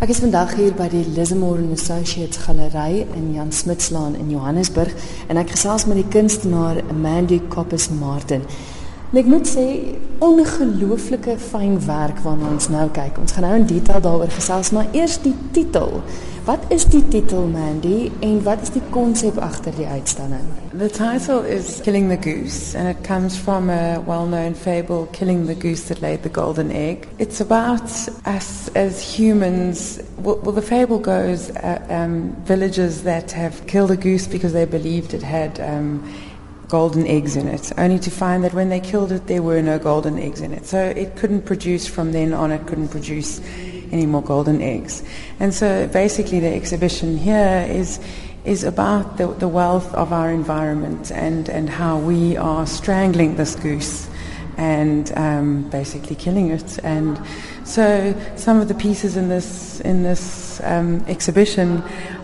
Ek is vandag hier by die Lismore Associates Galery in Jan Smitslaan in Johannesburg en ek gesels met die kunstenaar Mandy Coppes Martin. En ek moet sê ongelooflike fyn werk waarna ons nou kyk. Ons gaan nou in detail daaroor gesels, maar eers die titel. Wat is die titel Mandy en wat is die konsep agter die uitstalling? The title is Killing the Goose and it comes from a well-known fable Killing the Goose that laid the golden egg. It's about us as humans. Well, well the fable goes uh, um, villages that have killed a goose because they believed it had um, golden eggs in it, only to find that when they killed it, there were no golden eggs in it. So it couldn't produce from then on, it couldn't produce any more golden eggs. And so basically, the exhibition here is. Is about the, the wealth of our environment and, and how we are strangling this goose and um, basically killing it. And so some of the pieces in this in this um, exhibition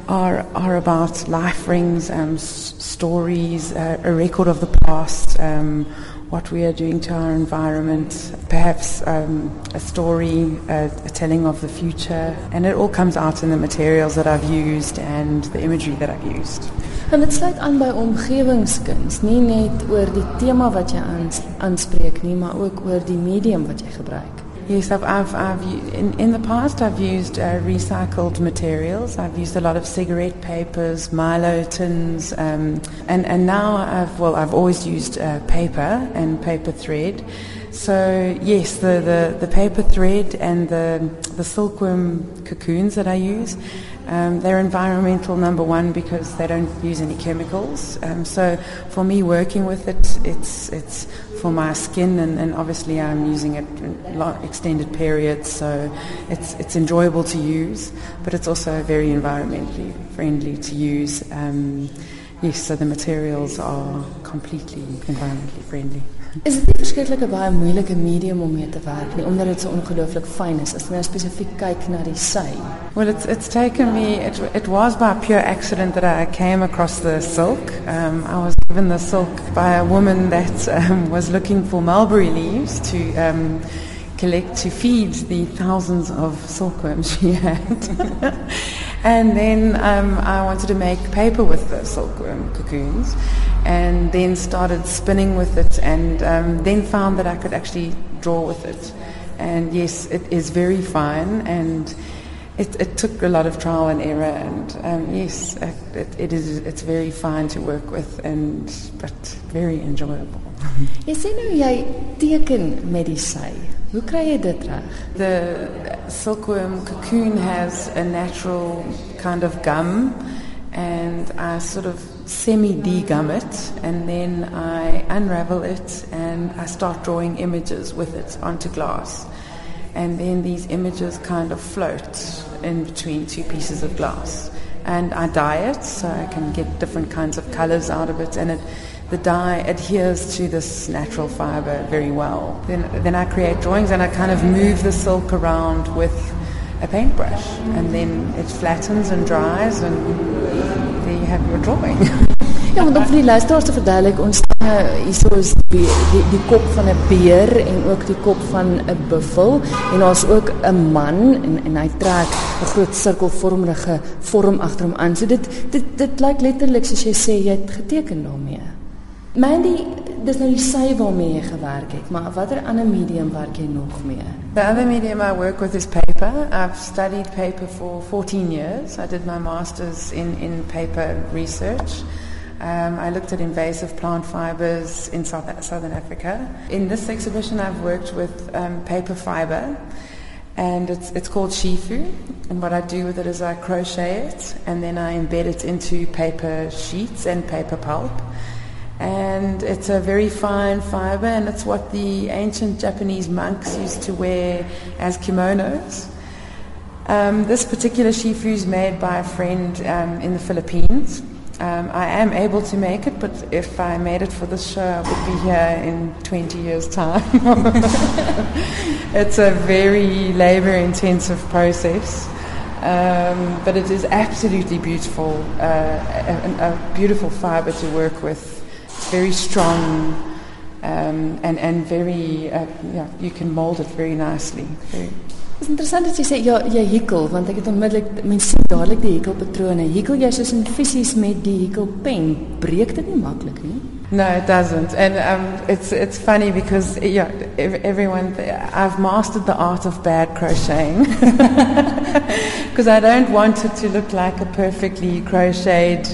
are are about life rings, um, s- stories, uh, a record of the past, um, what we are doing to our environment, perhaps um, a story, a, a telling of the future, and it all comes out in the materials that I've used and the imagery that I've used. En dit sluit aan by omgewingskuns, nie net oor die tema wat jy aans, aanspreek nie, maar ook oor die medium wat jy gebruik. Yes, I've, I've, I've in, in the past I've used uh, recycled materials. I've used a lot of cigarette papers, Milo tins, um, and and now I've well I've always used uh, paper and paper thread. So yes, the, the, the paper thread and the the silkworm cocoons that I use, um, they're environmental number one because they don't use any chemicals. Um, so for me working with it, it's it's for my skin, and, and obviously I'm using it extended periods, so it's it's enjoyable to use, but it's also very environmentally friendly to use. Um, yes, so the materials are completely environmentally friendly. Is dit nie verskriklik 'n baie moeilike medium om mee te werk nie omdat dit so ongelooflik fyn is as jy nou spesifiek kyk na die sy? Well, it's, it's taken me, it, it was by pure accident that I came across the silk. Um, I was given the silk by a woman that um, was looking for mulberry leaves to um, collect to feed the thousands of silkworms she had. and then um, I wanted to make paper with the silkworm cocoons and then started spinning with it and um, then found that I could actually draw with it. And yes, it is very fine and it, it took a lot of trial and error, and um, yes, it, it, is. It's very fine to work with, and but very enjoyable. Jy sê nou jy teken met die sy. Hoe kry jy dit reg? The silkworm cocoon has a natural kind of gum, and I sort of semi degum it, and then I unravel it, and I start drawing images with it onto glass. And then these images kind of float in between two pieces of glass. And I dye it so I can get different kinds of colors out of it, and it, the dye adheres to this natural fiber very well. Then, then I create drawings and I kind of move the silk around with a paintbrush, and then it flattens and dries, and there you have your drawing. Ja, want om vir die luisteraars te verduidelik, ons staan nou hierso is die, die die kop van 'n beer en ook die kop van 'n buffel en daar's ook 'n man en en hy trek 'n groot sirkelvormige vorm agter hom aan. So dit dit dit lyk letterlik soos jy sê jy het geteken daarmee. Mandy, dis nou die sy waarmee jy gewerk het, maar watter ander medium werk jy nog mee? The other medium I work with is paper. I've studied paper for 14 years. I did my master's in, in paper research. Um, I looked at invasive plant fibers in South, Southern Africa. In this exhibition, I've worked with um, paper fiber, and it's, it's called shifu. And what I do with it is I crochet it, and then I embed it into paper sheets and paper pulp. And it's a very fine fiber, and it's what the ancient Japanese monks used to wear as kimonos. Um, this particular shifu is made by a friend um, in the Philippines. Um, I am able to make it, but if I made it for this show, I would be here in 20 years' time. it's a very labor intensive process. Um, but it is absolutely beautiful, uh, a, a beautiful fiber to work with. It's very strong um, and, and very, uh, yeah, you can mold it very nicely. Very, Dit is interessant dat jy sê ja, jy hekel want ek het onmiddellik mense sien dadelik die hekelpatrone. Hekel jy soos in fisies met die hekelpen? Breek dit nie maklik nie? No, it doesn't. And um, it's it's funny because yeah, everyone I've mastered the art of bad crocheting because I don't want it to look like a perfectly crocheted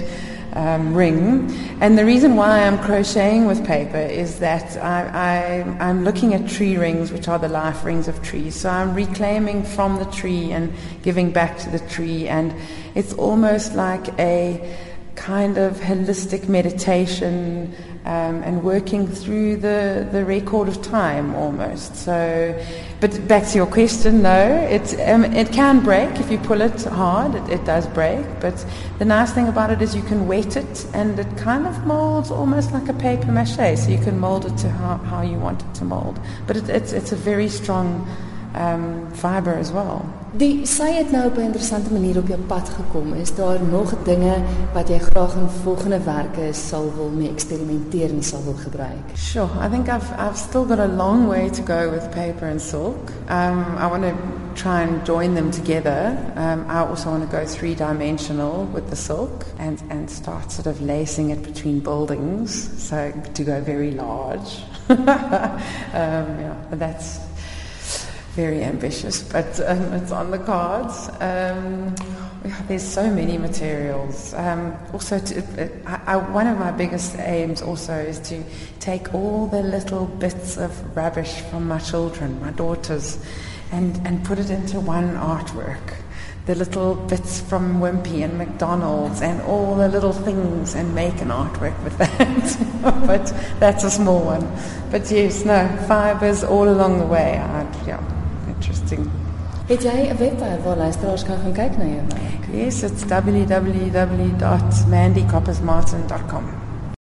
um, ring. And the reason why I'm crocheting with paper is that I, I, I'm looking at tree rings, which are the life rings of trees. So I'm reclaiming from the tree and giving back to the tree. And it's almost like a kind of holistic meditation um, and working through the, the record of time almost. So, but back to your question, though, it, um, it can break if you pull it hard, it, it, does break. But the nice thing about it is you can wet it and it kind of molds almost like a paper mache. So you can mold it to how, how you want it to mold. But it, it's, it's a very strong um, fiber as well. Die sy het nou op 'n interessante manier op jou pad gekom. Is daar nog dinge wat jy graag in volgende werke sal wil mee eksperimenteer en sal wil gebruik? Sure, I think I've I've still got a long way to go with paper and silk. Um I want to try and join them together. Um I also want to go three-dimensional with the silk and and start sort of lacing it between buildings so to go very large. um yeah, but that's very ambitious, but um, it's on the cards. Um, there's so many materials. Um, also, to, I, I, one of my biggest aims also is to take all the little bits of rubbish from my children, my daughters, and, and put it into one artwork. The little bits from Wimpy and McDonald's and all the little things and make an artwork with that. but that's a small one. But yes, no, fibers all along the way. I'd, yeah. Interesting. Het jy 'n webwerf waar luisteraars kan gaan kyk na jou werk? Yes, it's www.mandycoppersmartin.com.